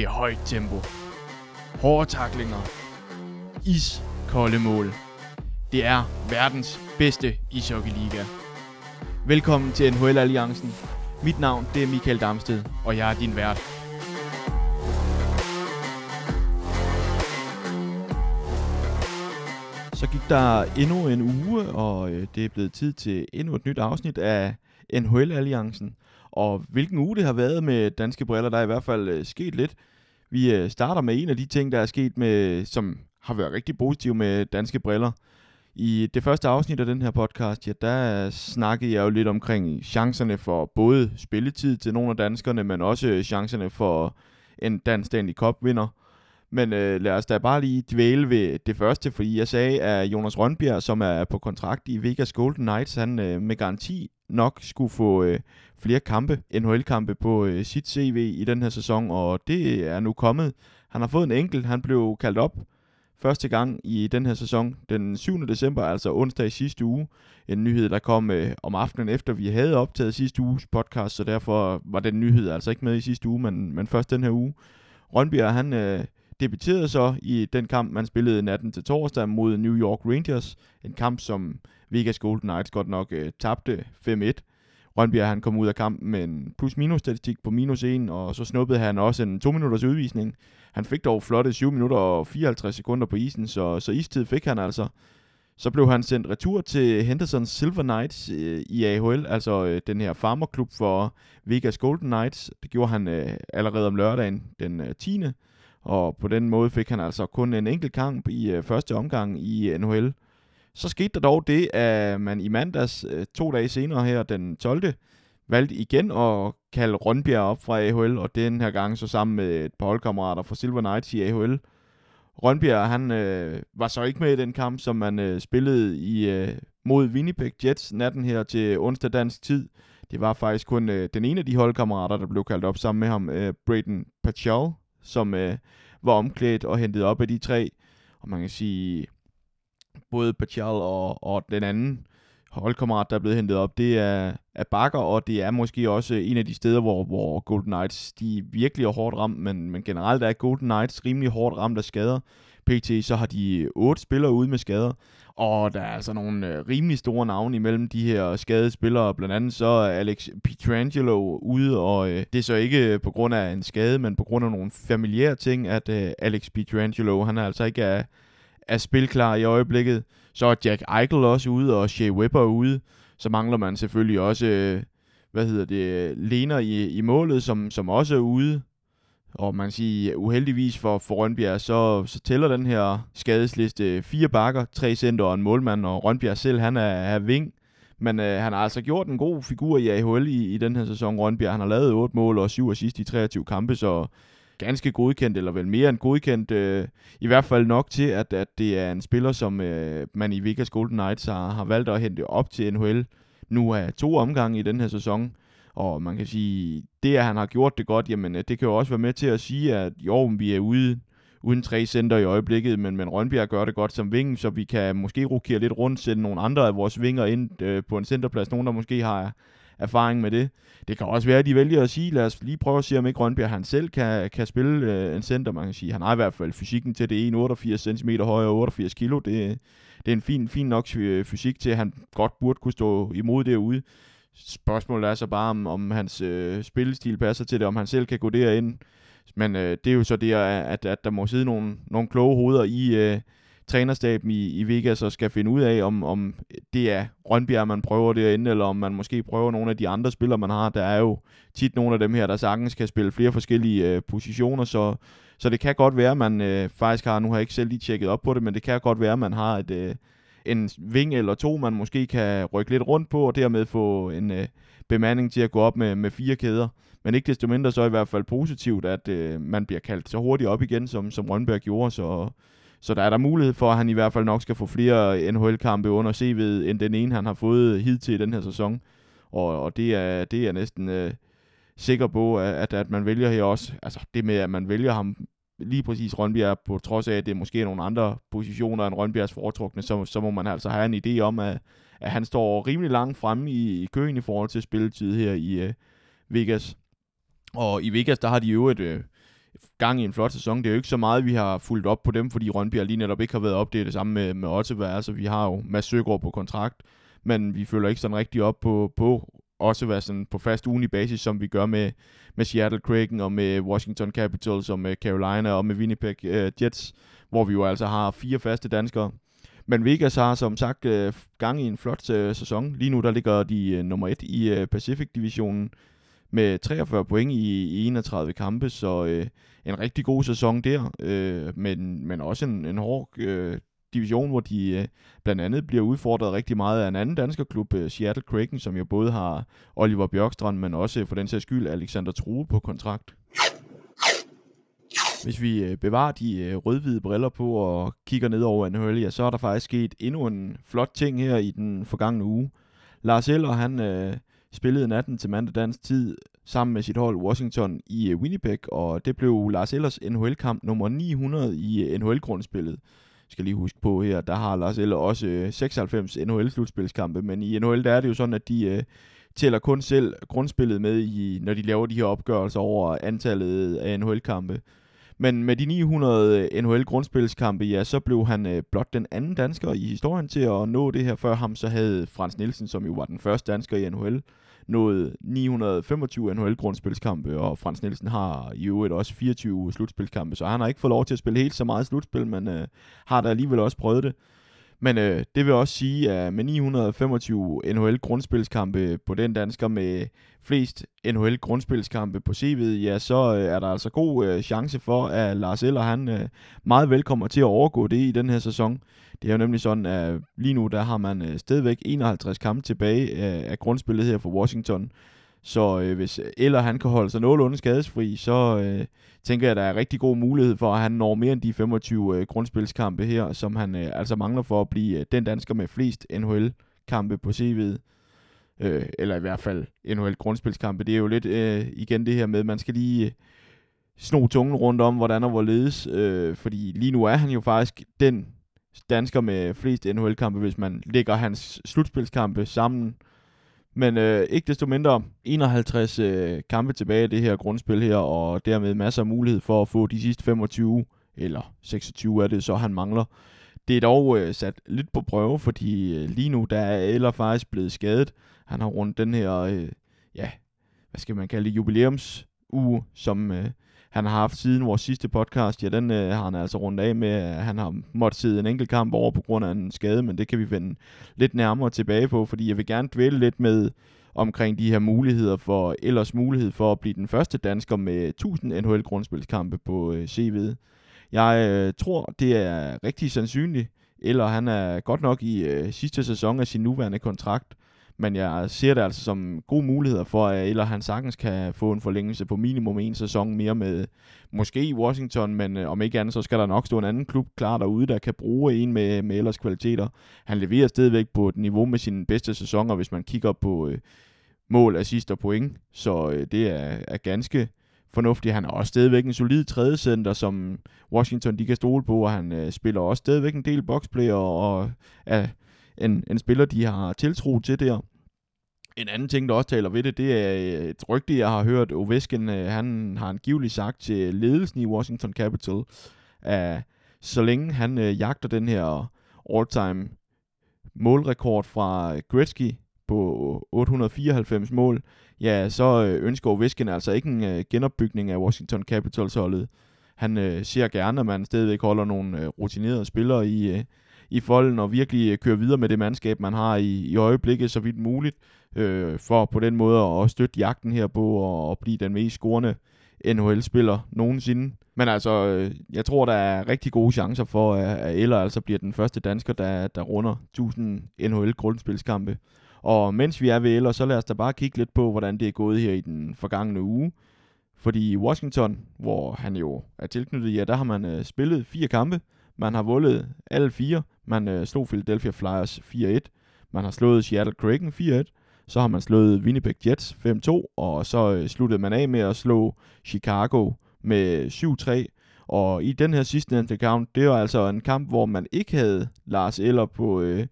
Det er højt tempo. Hårde taklinger. Iskolde mål. Det er verdens bedste ishockeyliga. Velkommen til NHL Alliancen. Mit navn det er Michael Damsted, og jeg er din vært. Så gik der endnu en uge, og øh, det er blevet tid til endnu et nyt afsnit af NHL Alliancen. Og hvilken uge det har været med danske briller, der er i hvert fald øh, sket lidt. Vi øh, starter med en af de ting, der er sket med, som har været rigtig positiv med danske briller. I det første afsnit af den her podcast, ja, der snakkede jeg jo lidt omkring chancerne for både spilletid til nogle af danskerne, men også chancerne for en dansk Stanley Cup vinder. Men øh, lad os da bare lige dvæle ved det første, fordi jeg sagde, at Jonas Rønbjerg, som er på kontrakt i Vegas Golden Knights, han øh, med garanti nok skulle få øh, flere kampe, NHL-kampe på øh, sit CV i den her sæson, og det er nu kommet. Han har fået en enkelt, han blev kaldt op første gang i den her sæson, den 7. december, altså onsdag i sidste uge. En nyhed, der kom øh, om aftenen efter, vi havde optaget sidste uges podcast, så derfor var den nyhed altså ikke med i sidste uge, men, men først den her uge. Rønbjerg, han øh, debuterede så i den kamp, man spillede natten til torsdag mod New York Rangers. En kamp, som Vegas Golden Knights godt nok øh, tabte 5-1. Rønbjerg han kom ud af kampen med en plus-minus statistik på minus 1, og så snuppede han også en 2 minutters udvisning. Han fik dog flotte 7 minutter og 54 sekunder på isen, så, så istid fik han altså. Så blev han sendt retur til Henderson Silver Knights øh, i AHL, altså øh, den her farmerklub for Vegas Golden Knights. Det gjorde han øh, allerede om lørdagen den øh, 10. Og på den måde fik han altså kun en enkelt kamp i øh, første omgang i øh, NHL. Så skete der dog det, at man i mandags, øh, to dage senere her, den 12., valgte igen at kalde Rønbjerg op fra AHL, og den her gang så sammen med et par holdkammerater fra Silver Knights i AHL. Rønbjerg, han øh, var så ikke med i den kamp, som man øh, spillede i øh, mod Winnipeg Jets natten her til onsdag dansk tid. Det var faktisk kun øh, den ene af de holdkammerater, der blev kaldt op sammen med ham, øh, Braden Pachal, som øh, var omklædt og hentet op af de tre. Og man kan sige, både Pachal og, og den anden holdkammerat, der er blevet hentet op, det er, er Bakker, og det er måske også en af de steder, hvor, hvor Golden Knights de virkelig er hårdt ramt, men, men generelt er Golden Knights rimelig hårdt ramt af skader. PT, så har de otte spillere ude med skader, og der er altså nogle øh, rimelig store navne imellem de her skadede spillere. Blandt andet så er Alex Pietrangelo ude, og øh, det er så ikke øh, på grund af en skade, men på grund af nogle familiære ting, at øh, Alex Pietrangelo, han er altså ikke er, er spilklar i øjeblikket. Så er Jack Eichel også ude, og Shea Weber ude. Så mangler man selvfølgelig også, øh, hvad hedder det, Lener i, i målet, som, som også er ude. Og man siger, uheldigvis for, for Rønbjerg, så, så tæller den her skadesliste fire bakker, tre center og en målmand, og Rønbjerg selv, han er, er ving. Men øh, han har altså gjort en god figur i AHL i, i den her sæson, Rønbjerg. Han har lavet 8 mål og 7 assist i 23 kampe, så ganske godkendt, eller vel mere end godkendt. Øh, I hvert fald nok til, at, at det er en spiller, som øh, man i Vegas Golden Knights har, har valgt at hente op til NHL nu er to omgange i den her sæson. Og man kan sige, det at han har gjort det godt, jamen øh, det kan jo også være med til at sige, at jo, vi er ude uden tre center i øjeblikket, men, men Rønbjerg gør det godt som ving, så vi kan måske rokere lidt rundt, sætte nogle andre af vores vinger ind øh, på en centerplads, nogen der måske har erfaring med det. Det kan også være, at de vælger at sige, lad os lige prøve at se, om ikke Rønbjerg han selv kan, kan spille øh, en center. Man kan sige, han har i hvert fald fysikken til det 1,88 cm høje og 88 kg. Det, det er en fin, fin nok fysik til, at han godt burde kunne stå imod derude. Spørgsmålet er så bare, om, om hans øh, spillestil passer til det, om han selv kan gå derind. Men øh, det er jo så det, at, at der må sidde nogle, nogle kloge hoveder i øh, trænerstaben i, i Vegas og skal finde ud af, om, om det er Rønbjerg, man prøver derinde, eller om man måske prøver nogle af de andre spillere, man har. Der er jo tit nogle af dem her, der sagtens kan spille flere forskellige øh, positioner, så, så det kan godt være, at man øh, faktisk har, nu har jeg ikke selv lige tjekket op på det, men det kan godt være, at man har et... Øh, en ving eller to, man måske kan rykke lidt rundt på, og dermed få en øh, bemanding til at gå op med, med fire kæder. Men ikke desto mindre så er i hvert fald positivt, at øh, man bliver kaldt så hurtigt op igen, som, som Rønberg gjorde. Så, så der er der mulighed for, at han i hvert fald nok skal få flere NHL-kampe under CV'et, end den ene, han har fået hidtil i den her sæson. Og, og det, er, det er næsten øh, sikker på, at, at man vælger her også, altså det med, at man vælger ham lige præcis Rønbjerg, på trods af, at det måske er nogle andre positioner end Rønbjergs foretrukne, så, så må man altså have en idé om, at, at han står rimelig langt fremme i, i køen i forhold til spilletid her i øh, Vegas. Og i Vegas, der har de jo et, øh, gang i en flot sæson. Det er jo ikke så meget, vi har fulgt op på dem, fordi Rønbjerg lige netop ikke har været op. Det er det samme med, med Ottevær. Altså, vi har jo Mads Søgaard på kontrakt, men vi følger ikke sådan rigtig op på, på også være sådan på fast ugenlig basis, som vi gør med, med Seattle Kraken og med Washington Capitals og med Carolina og med Winnipeg uh, Jets, hvor vi jo altså har fire faste danskere. Men Vegas har som sagt uh, gang i en flot uh, sæson. Lige nu der ligger de uh, nummer et i uh, Pacific-divisionen med 43 point i, i 31 kampe, så uh, en rigtig god sæson der, uh, men, men også en, en hård uh, division, hvor de øh, blandt andet bliver udfordret rigtig meget af en anden dansker klub, øh, Seattle Kraken, som jo både har Oliver Bjørkstrand, men også øh, for den sags skyld Alexander True på kontrakt. Hvis vi øh, bevarer de øh, rødhvide briller på og kigger ned over NHL, ja, så er der faktisk sket endnu en flot ting her i den forgangne uge. Lars Eller, han øh, spillede natten til mandag dansk tid sammen med sit hold Washington i øh, Winnipeg, og det blev Lars Ellers NHL-kamp nummer 900 i øh, NHL-grundspillet skal lige huske på her, der har Lars Eller også øh, 96 NHL-slutspilskampe, men i NHL der er det jo sådan, at de øh, tæller kun selv grundspillet med, i, når de laver de her opgørelser over antallet af NHL-kampe. Men med de 900 øh, NHL-grundspilskampe, ja, så blev han øh, blot den anden dansker i historien til at nå det her. Før ham så havde Frans Nielsen, som jo var den første dansker i NHL, nået 925 NHL-grundspilskampe, og Frans Nielsen har i øvrigt også 24 slutspilskampe, så han har ikke fået lov til at spille helt så meget slutspil, men øh, har da alligevel også prøvet det. Men øh, det vil også sige, at med 925 NHL-grundspilskampe på den dansker med flest NHL-grundspilskampe på CV'et, ja, så øh, er der altså god øh, chance for, at Lars Eller han øh, meget vel kommer til at overgå det i den her sæson. Det er jo nemlig sådan, at lige nu der har man øh, stadigvæk 51 kampe tilbage øh, af grundspillet her for Washington. Så øh, hvis Eller han kan holde sig nogenlunde skadesfri, så øh, tænker jeg, at der er rigtig god mulighed for, at han når mere end de 25 øh, grundspilskampe her, som han øh, altså mangler for at blive øh, den dansker med flest NHL-kampe på CV'et. Øh, eller i hvert fald NHL-grundspilskampe. Det er jo lidt øh, igen det her med, at man skal lige øh, sno tungen rundt om, hvordan og hvorledes. Øh, fordi lige nu er han jo faktisk den dansker med flest NHL-kampe, hvis man lægger hans slutspilskampe sammen. Men øh, ikke desto mindre 51 øh, kampe tilbage i det her grundspil her, og dermed masser af mulighed for at få de sidste 25, eller 26 er det, så han mangler. Det er dog øh, sat lidt på prøve, fordi øh, lige nu der er Eller faktisk blevet skadet. Han har rundt den her, øh, ja, hvad skal man kalde det, jubilæumsuge, som øh, han har haft siden vores sidste podcast, ja, den øh, har han altså rundt af med, at han har måttet sidde en enkelt kamp over på grund af en skade, men det kan vi vende lidt nærmere tilbage på, fordi jeg vil gerne dvæle lidt med omkring de her muligheder for, ellers mulighed for at blive den første dansker med 1000 NHL-grundspilskampe på øh, CV'et. Jeg øh, tror, det er rigtig sandsynligt, eller han er godt nok i øh, sidste sæson af sin nuværende kontrakt, men jeg ser det altså som gode muligheder for, at eller han sagtens kan få en forlængelse på minimum en sæson mere med måske i Washington, men øh, om ikke andet, så skal der nok stå en anden klub klar derude, der kan bruge en med, med ellers kvaliteter. Han leverer stadigvæk på et niveau med sin bedste sæsoner, hvis man kigger på øh, mål, assist og point, så øh, det er, er ganske fornuftigt. Han er også stadigvæk en solid tredje center, som Washington de kan stole på, og han øh, spiller også stadigvæk en del boxplay og, og er en, en spiller, de har tiltro til der. En anden ting, der også taler ved det, det er øh, et rygte, jeg har hørt. Ovechkin, øh, han har angiveligt sagt til ledelsen i Washington Capital, at så længe han øh, jagter den her all-time målrekord fra øh, Gretzky på 894 mål, ja, så øh, ønsker Ovechkin altså ikke en øh, genopbygning af Washington Capitals holdet. Han øh, ser gerne, at man stadigvæk holder nogle øh, rutinerede spillere i, øh, i folden og virkelig køre kører videre med det mandskab, man har i, i øjeblikket så vidt muligt, øh, for på den måde at støtte jagten her på og, og blive den mest scorende NHL-spiller nogensinde. Men altså, øh, jeg tror, der er rigtig gode chancer for, at Eller altså bliver den første dansker, der, der runder 1000 NHL-grundspilskampe. Og mens vi er ved Eller, så lad os da bare kigge lidt på, hvordan det er gået her i den forgangne uge. Fordi i Washington, hvor han jo er tilknyttet, ja, der har man øh, spillet fire kampe. Man har vundet alle fire. Man øh, slog Philadelphia Flyers 4-1. Man har slået Seattle Kraken 4-1. Så har man slået Winnipeg Jets 5-2. Og så øh, sluttede man af med at slå Chicago med 7-3. Og i den her sidste kamp, det var altså en kamp, hvor man ikke havde Lars Eller på øh,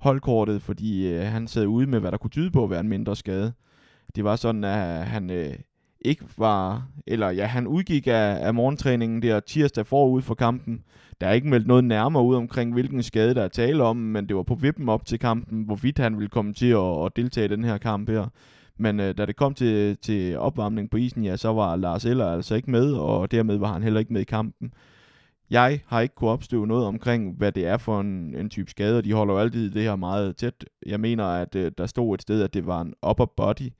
holdkortet, fordi øh, han sad ude med, hvad der kunne tyde på at være en mindre skade. Det var sådan, at han øh, ikke var, eller ja, han udgik af, af morgentræningen der tirsdag forud for kampen. Der er ikke meldt noget nærmere ud omkring, hvilken skade der er tale om, men det var på vippen op til kampen, hvorvidt han ville komme til at, at deltage i den her kamp her. Men øh, da det kom til, til opvarmning på isen, ja, så var Lars Eller altså ikke med, og dermed var han heller ikke med i kampen. Jeg har ikke kunne opstøve noget omkring, hvad det er for en, en type skade, de holder jo altid det her meget tæt. Jeg mener, at øh, der stod et sted, at det var en upper body,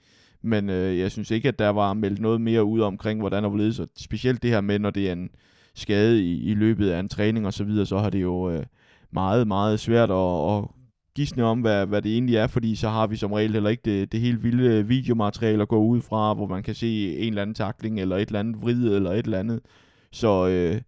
men øh, jeg synes ikke, at der var meldt noget mere ud omkring, hvordan og hvorledes. og specielt det her med, når det er en skade i, i løbet af en træning og så videre, så har det jo øh, meget, meget svært at, at gisne om, hvad, hvad det egentlig er, fordi så har vi som regel heller ikke det, det helt vilde videomateriale at gå ud fra, hvor man kan se en eller anden takling, eller et eller andet vrid, eller et eller andet. Så øh,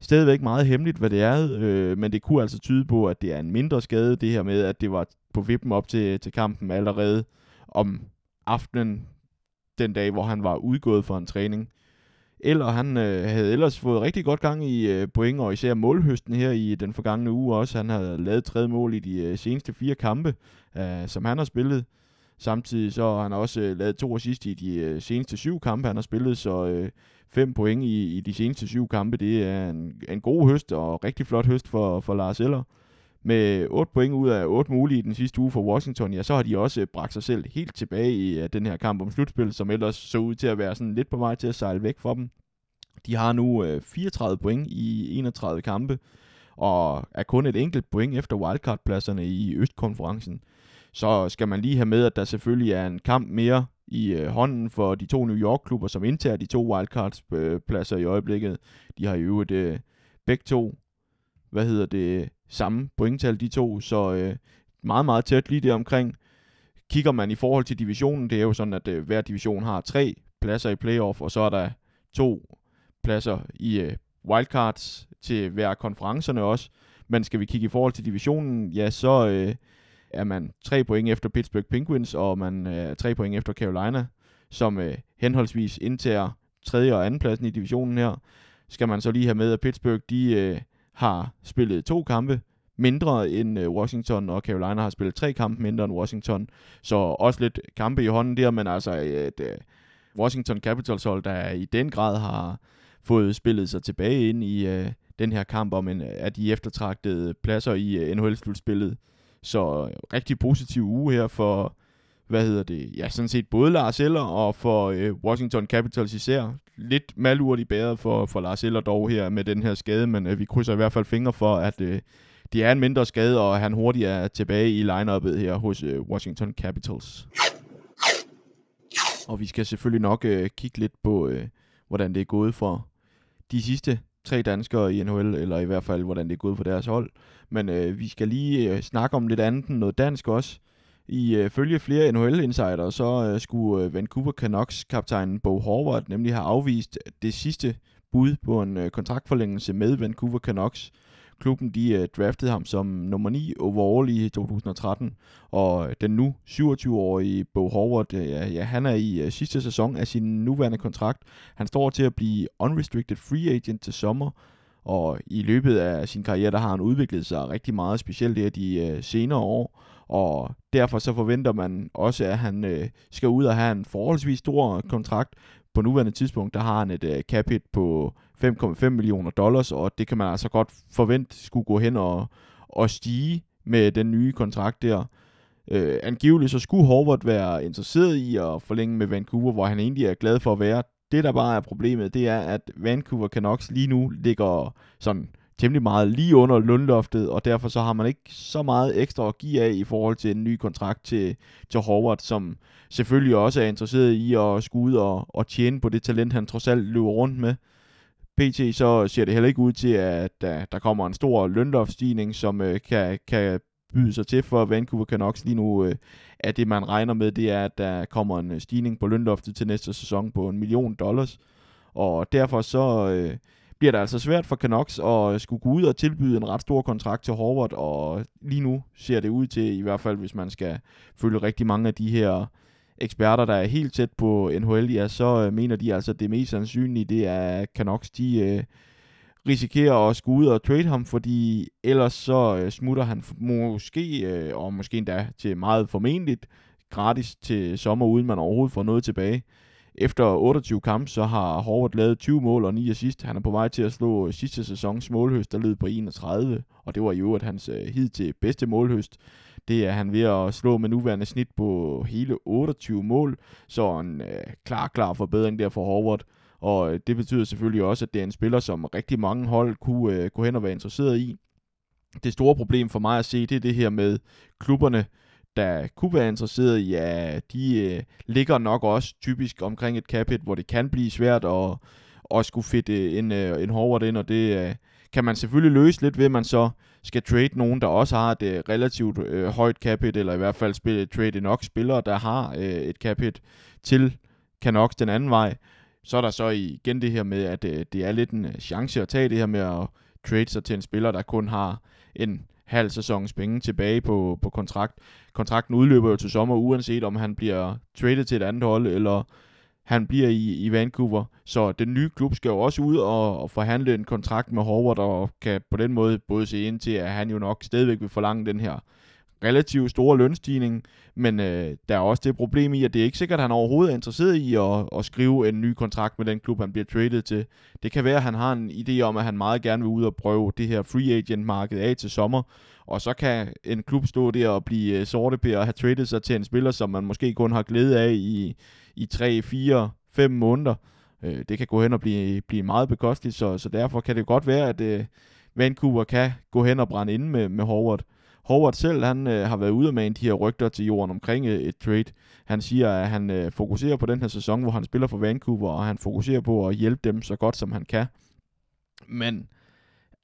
stadigvæk meget hemmeligt, hvad det er, øh, men det kunne altså tyde på, at det er en mindre skade, det her med, at det var på vippen op til, til kampen allerede om aftenen, den dag, hvor han var udgået for en træning. Eller han øh, havde ellers fået rigtig godt gang i øh, point, og især målhøsten her i den forgangne uge også. Han havde lavet tredje mål i de øh, seneste fire kampe, øh, som han har spillet. Samtidig så har han også øh, lavet to assist i de øh, seneste syv kampe, han har spillet, så øh, fem point i, i de seneste syv kampe, det er en, en god høst og rigtig flot høst for, for Lars Eller. Med 8 point ud af 8 mulige i den sidste uge for Washington, ja, så har de også øh, bragt sig selv helt tilbage i øh, den her kamp om slutspil, som ellers så ud til at være sådan lidt på vej til at sejle væk fra dem. De har nu øh, 34 point i 31 kampe, og er kun et enkelt point efter wildcard-pladserne i Østkonferencen. Så skal man lige have med, at der selvfølgelig er en kamp mere i øh, hånden for de to New York-klubber, som indtager de to wildcards-pladser øh, i øjeblikket. De har i øvrigt øh, begge to, hvad hedder det, samme pointtal, de to, så øh, meget, meget tæt lige der omkring. Kigger man i forhold til divisionen, det er jo sådan, at øh, hver division har tre pladser i playoff, og så er der to pladser i øh, wildcards til hver konferencerne også. Men skal vi kigge i forhold til divisionen, ja, så øh, er man tre point efter Pittsburgh Penguins, og man øh, er tre point efter Carolina, som øh, henholdsvis indtager tredje og anden pladsen i divisionen her. Skal man så lige have med, at Pittsburgh de øh, har spillet to kampe mindre end øh, Washington, og Carolina har spillet tre kampe mindre end Washington. Så også lidt kampe i hånden der, men altså øh, et Washington Capitals hold, der i den grad har fået spillet sig tilbage ind i øh, den her kamp om en øh, af de eftertragtede pladser i øh, NHL-slutspillet. Så rigtig positiv uge her for, hvad hedder det, ja, sådan set både Lars Eller og for øh, Washington Capitals især. Lidt malurt i bæret for, for Lars Eller dog her med den her skade, men øh, vi krydser i hvert fald fingre for, at øh, det er en mindre skade, og han hurtigt er tilbage i line her hos øh, Washington Capitals. Og vi skal selvfølgelig nok øh, kigge lidt på, øh, hvordan det er gået for de sidste tre danskere i NHL, eller i hvert fald, hvordan det er gået for deres hold. Men øh, vi skal lige øh, snakke om lidt andet end noget dansk også. Øh, Øh, følge flere NHL-insider, så øh, skulle øh, Vancouver Canucks-kaptajnen Bo Horvath nemlig have afvist det sidste bud på en øh, kontraktforlængelse med Vancouver Canucks. Klubben de øh, draftede ham som nummer 9 overall i 2013, og øh, den nu 27-årige Bo Horvath, øh, ja, han er i øh, sidste sæson af sin nuværende kontrakt. Han står til at blive unrestricted free agent til sommer, og i løbet af sin karriere, der har han udviklet sig rigtig meget, specielt det de øh, senere år. Og derfor så forventer man også, at han øh, skal ud og have en forholdsvis stor kontrakt. På nuværende tidspunkt, der har han et øh, cap hit på 5,5 millioner dollars, og det kan man altså godt forvente skulle gå hen og, og stige med den nye kontrakt der. Øh, angiveligt så skulle Horvath være interesseret i at forlænge med Vancouver, hvor han egentlig er glad for at være. Det, der bare er problemet, det er, at Vancouver Canucks lige nu ligger sådan temmelig meget lige under lønloftet, og derfor så har man ikke så meget ekstra at give af i forhold til en ny kontrakt til, til Howard, som selvfølgelig også er interesseret i at skulle ud og, og tjene på det talent, han trods alt løber rundt med. PT så ser det heller ikke ud til, at der, der kommer en stor lønloftstigning, som øh, kan, kan byde sig til for Vancouver Canucks lige nu, øh, at det man regner med, det er, at der kommer en øh, stigning på lønloftet til næste sæson på en million dollars. Og derfor så øh, bliver det altså svært for Canucks at øh, skulle gå ud og tilbyde en ret stor kontrakt til Horvath, og lige nu ser det ud til, i hvert fald hvis man skal følge rigtig mange af de her eksperter, der er helt tæt på NHL, ja, så øh, mener de altså, at det mest sandsynlige, det er, Canucks, de øh, risikerer at skulle ud og trade ham, fordi ellers så øh, smutter han måske, øh, og måske endda til meget formentligt, gratis til sommer, uden man overhovedet får noget tilbage efter 28 kampe, så har Horvath lavet 20 mål og 9 assist. Han er på vej til at slå øh, sidste sæsons målhøst, der lød på 31, og det var i øvrigt hans øh, hid til bedste målhøst. Det er han ved at slå med nuværende snit på hele 28 mål, så en øh, klar, klar forbedring der for Horvath. Og øh, det betyder selvfølgelig også, at det er en spiller, som rigtig mange hold kunne øh, gå hen og være interesseret i. Det store problem for mig at se, det er det her med klubberne, der kunne være interesseret ja, de øh, ligger nok også typisk omkring et cap hit, hvor det kan blive svært at, at skulle fitte en, øh, en Howard ind, og det øh, kan man selvfølgelig løse lidt ved, at man så skal trade nogen, der også har et øh, relativt øh, højt cap hit, eller i hvert fald spille, trade nok spillere, der har øh, et cap hit til Canucks den anden vej. Så er der så igen det her med, at øh, det er lidt en øh, chance at tage det her med at trade sig til en spiller, der kun har en halv sæsons penge tilbage på, på kontrakt. Kontrakten udløber jo til sommer, uanset om han bliver traded til et andet hold, eller han bliver i, i Vancouver. Så den nye klub skal jo også ud og, og forhandle en kontrakt med Howard, og kan på den måde både se ind til, at han jo nok stadigvæk vil forlange den her relativt store lønstigning, men øh, der er også det problem i, at det er ikke sikkert, at han overhovedet er interesseret i at, at skrive en ny kontrakt med den klub, han bliver traded til. Det kan være, at han har en idé om, at han meget gerne vil ud og prøve det her free agent marked af til sommer, og så kan en klub stå der og blive øh, sorte sorte og have traded sig til en spiller, som man måske kun har glæde af i, i 3, 4, 5 måneder. Øh, det kan gå hen og blive, blive meget bekosteligt, så, så derfor kan det godt være, at øh, Vancouver kan gå hen og brænde ind med, med Howard. Howard selv, han øh, har været ude med en de her rygter til jorden omkring øh, et trade. Han siger, at han øh, fokuserer på den her sæson, hvor han spiller for Vancouver, og han fokuserer på at hjælpe dem så godt, som han kan. Men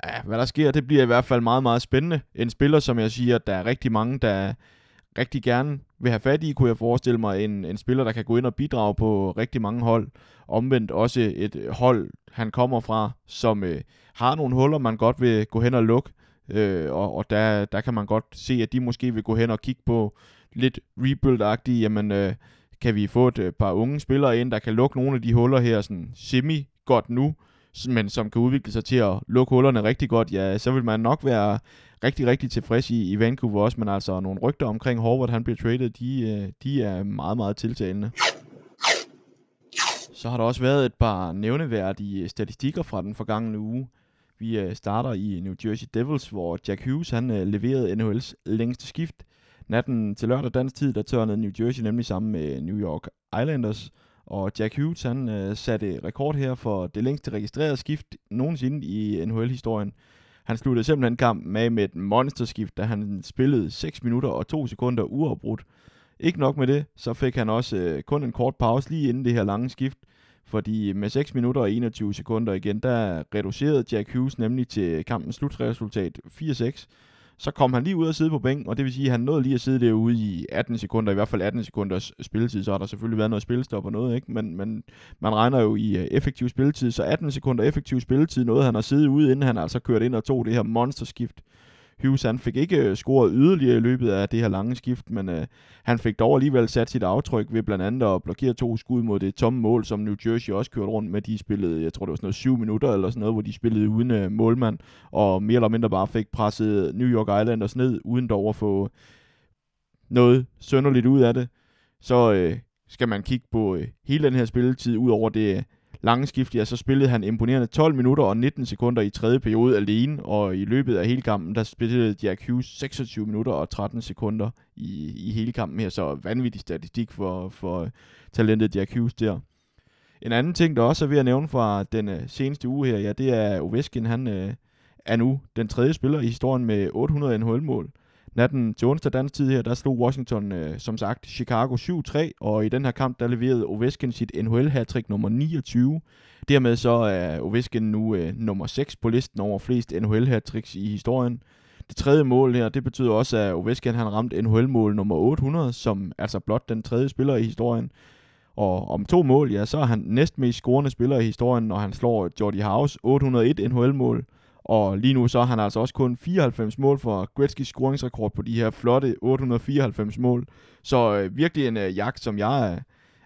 ja, hvad der sker, det bliver i hvert fald meget, meget spændende. En spiller, som jeg siger, der er rigtig mange, der rigtig gerne vil have fat i, kunne jeg forestille mig, en, en spiller, der kan gå ind og bidrage på rigtig mange hold. Omvendt også et hold, han kommer fra, som øh, har nogle huller, man godt vil gå hen og lukke. Øh, og og der, der kan man godt se, at de måske vil gå hen og kigge på lidt rebuild-agtigt, jamen øh, kan vi få et øh, par unge spillere ind, der kan lukke nogle af de huller her sådan semi godt nu, men som kan udvikle sig til at lukke hullerne rigtig godt, ja, så vil man nok være rigtig, rigtig tilfreds i, i Vancouver også, men altså nogle rygter omkring Horvath, han bliver traded, de, øh, de er meget, meget tiltalende. Så har der også været et par nævneværdige statistikker fra den forgangne uge. Vi øh, starter i New Jersey Devils, hvor Jack Hughes han øh, leverede NHL's længste skift. Natten til lørdag dansk tid, der tørnede New Jersey nemlig sammen med New York Islanders. Og Jack Hughes han øh, satte rekord her for det længste registrerede skift nogensinde i NHL-historien. Han sluttede simpelthen kampen af med et monsterskift, da han spillede 6 minutter og 2 sekunder uafbrudt. Ikke nok med det, så fik han også øh, kun en kort pause lige inden det her lange skift, fordi med 6 minutter og 21 sekunder igen, der reducerede Jack Hughes nemlig til kampens slutresultat 4-6. Så kom han lige ud og sidde på bænken, og det vil sige, at han nåede lige at sidde derude i 18 sekunder, i hvert fald 18 sekunders spilletid. Så har der selvfølgelig været noget spilstop og noget, ikke? Men, men man regner jo i øh, effektiv spilletid, så 18 sekunder effektiv spilletid nåede han at sidde ude, inden han altså kørte ind og tog det her monsterskift Hughes han fik ikke øh, scoret yderligere i løbet af det her lange skift, men øh, han fik dog alligevel sat sit aftryk ved blandt andet at blokere to skud mod det tomme mål, som New Jersey også kørte rundt med. De spillede, jeg tror det var sådan noget syv minutter eller sådan noget, hvor de spillede uden øh, målmand, og mere eller mindre bare fik presset New York Islanders ned, uden dog at få noget sønderligt ud af det. Så øh, skal man kigge på øh, hele den her spilletid, ud over det lange skift, ja, så spillede han imponerende 12 minutter og 19 sekunder i tredje periode alene, og i løbet af hele kampen, der spillede Jack Hughes 26 minutter og 13 sekunder i, i hele kampen her, så vanvittig statistik for, for talentet Jack Hughes der. En anden ting, der også er ved at nævne fra den øh, seneste uge her, ja, det er Ovechkin, han øh, er nu den tredje spiller i historien med 800 NHL-mål. Natten til onsdag dansk tid her, der slog Washington øh, som sagt Chicago 7-3, og i den her kamp, der leverede Ovechkin sit nhl hat nummer 29. Dermed så er Ovechkin nu øh, nummer 6 på listen over flest nhl hat i historien. Det tredje mål her, det betyder også, at Ovechkin han ramte NHL-mål nummer 800, som altså blot den tredje spiller i historien. Og om to mål, ja, så er han næstmest scorende spiller i historien, når han slår Jordi House 801 NHL-mål. Og lige nu så har han altså også kun 94 mål for Gretzky's scoringsrekord på de her flotte 894 mål. Så øh, virkelig en øh, jagt, som jeg er,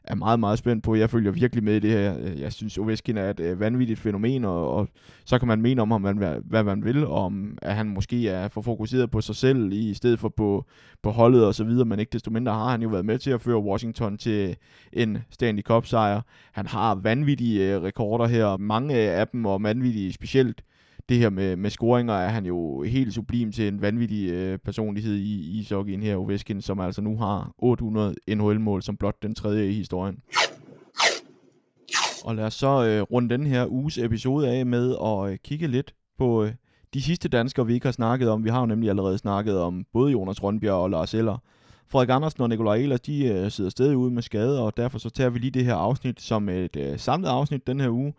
er meget, meget spændt på. Jeg følger virkelig med i det her. Øh, jeg synes, Ovechkin er et øh, vanvittigt fænomen, og, og så kan man mene om ham, hvad, hvad man vil, om at han måske er for fokuseret på sig selv, i stedet for på, på holdet og så videre, men ikke desto mindre har han jo været med til at føre Washington til en Stanley Cup-sejr. Han har vanvittige øh, rekorder her, mange af dem, og vanvittige specielt det her med, med scoringer er han jo helt sublim til en vanvittig øh, personlighed i ishockeyen her, Ovechkin, som altså nu har 800 NHL-mål som blot den tredje i historien. Og lad os så øh, runde den her uges episode af med at øh, kigge lidt på øh, de sidste danskere, vi ikke har snakket om. Vi har jo nemlig allerede snakket om både Jonas Rønbjerg og Lars Eller. Frederik Andersen og Nikolaj Ehlers, de øh, sidder stadig ude med skade, og derfor så tager vi lige det her afsnit som et øh, samlet afsnit den her uge,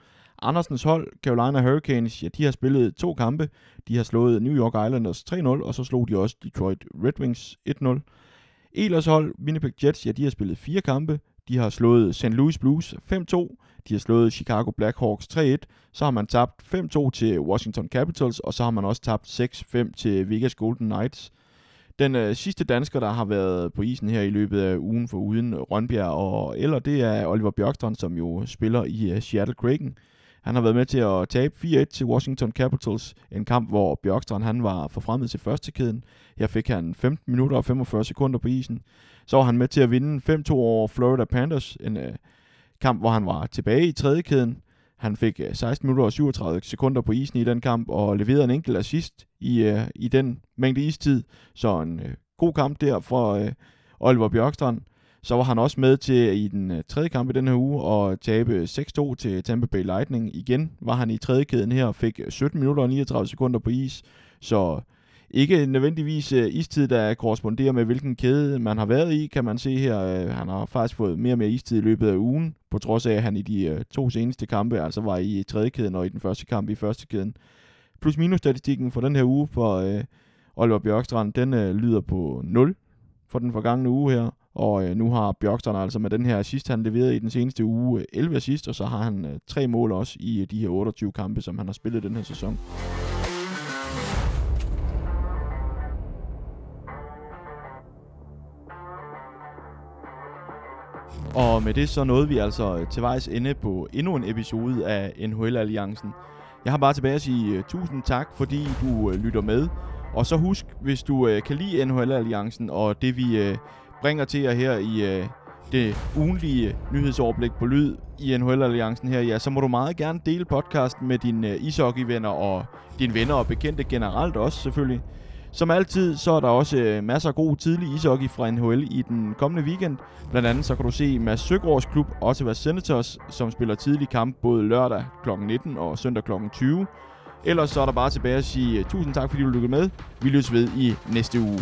Andersens hold, Carolina Hurricanes, ja, de har spillet to kampe. De har slået New York Islanders 3-0, og så slog de også Detroit Red Wings 1-0. Elers hold, Winnipeg Jets, ja, de har spillet fire kampe. De har slået St. Louis Blues 5-2. De har slået Chicago Blackhawks 3-1. Så har man tabt 5-2 til Washington Capitals, og så har man også tabt 6-5 til Vegas Golden Knights. Den øh, sidste dansker, der har været på isen her i løbet af ugen for uden Rønbjerg og eller det er Oliver Bjørkstrand, som jo spiller i øh, Seattle Kraken. Han har været med til at tabe 4-1 til Washington Capitals. En kamp, hvor Bjørkstrand han var forfremmet til første kæden. Her fik han 15 minutter og 45 sekunder på isen. Så var han med til at vinde 5-2 over Florida Panthers. En øh, kamp, hvor han var tilbage i tredje kæden. Han fik øh, 16 minutter og 37 sekunder på isen i den kamp, og leverede en enkelt assist i, øh, i den mængde istid. Så en øh, god kamp der for øh, Oliver Bjørkstrand. Så var han også med til i den øh, tredje kamp i den her uge og tabe 6-2 til Tampa Bay Lightning. Igen var han i tredje kæden her og fik 17 minutter og 39 sekunder på is. Så ikke nødvendigvis øh, istid, der korresponderer med, hvilken kæde man har været i, kan man se her. Øh, han har faktisk fået mere og mere istid i løbet af ugen, på trods af, at han i de to seneste kampe altså var i tredje kæden og i den første kamp i første kæden. Plus-minus-statistikken for den her uge for øh, Oliver Bjørkstrand, den øh, lyder på 0 for den forgangne uge her. Og øh, nu har Bjørkstrand altså med den her assist, han leveret i den seneste uge øh, 11 assist, og så har han øh, tre mål også i øh, de her 28 kampe, som han har spillet den her sæson. Og med det så nåede vi altså øh, til vejs ende på endnu en episode af NHL Alliancen. Jeg har bare tilbage at sige øh, tusind tak, fordi du lytter med. Og så husk, hvis du kan lide NHL Alliancen og det vi bringer til jer her i øh, det ugenlige nyhedsoverblik på lyd i NHL Alliancen her, ja, så må du meget gerne dele podcasten med dine øh, ishockeyvenner og dine venner og bekendte generelt også selvfølgelig. Som altid, så er der også øh, masser af god tidlig ishockey fra NHL i den kommende weekend. Blandt andet så kan du se Mads Søgaards klub, Ottawa Senators, som spiller tidlig kamp både lørdag kl. 19 og søndag kl. 20. Ellers så er der bare tilbage at sige øh, tusind tak, fordi du lyttede med. Vi løs ved i næste uge.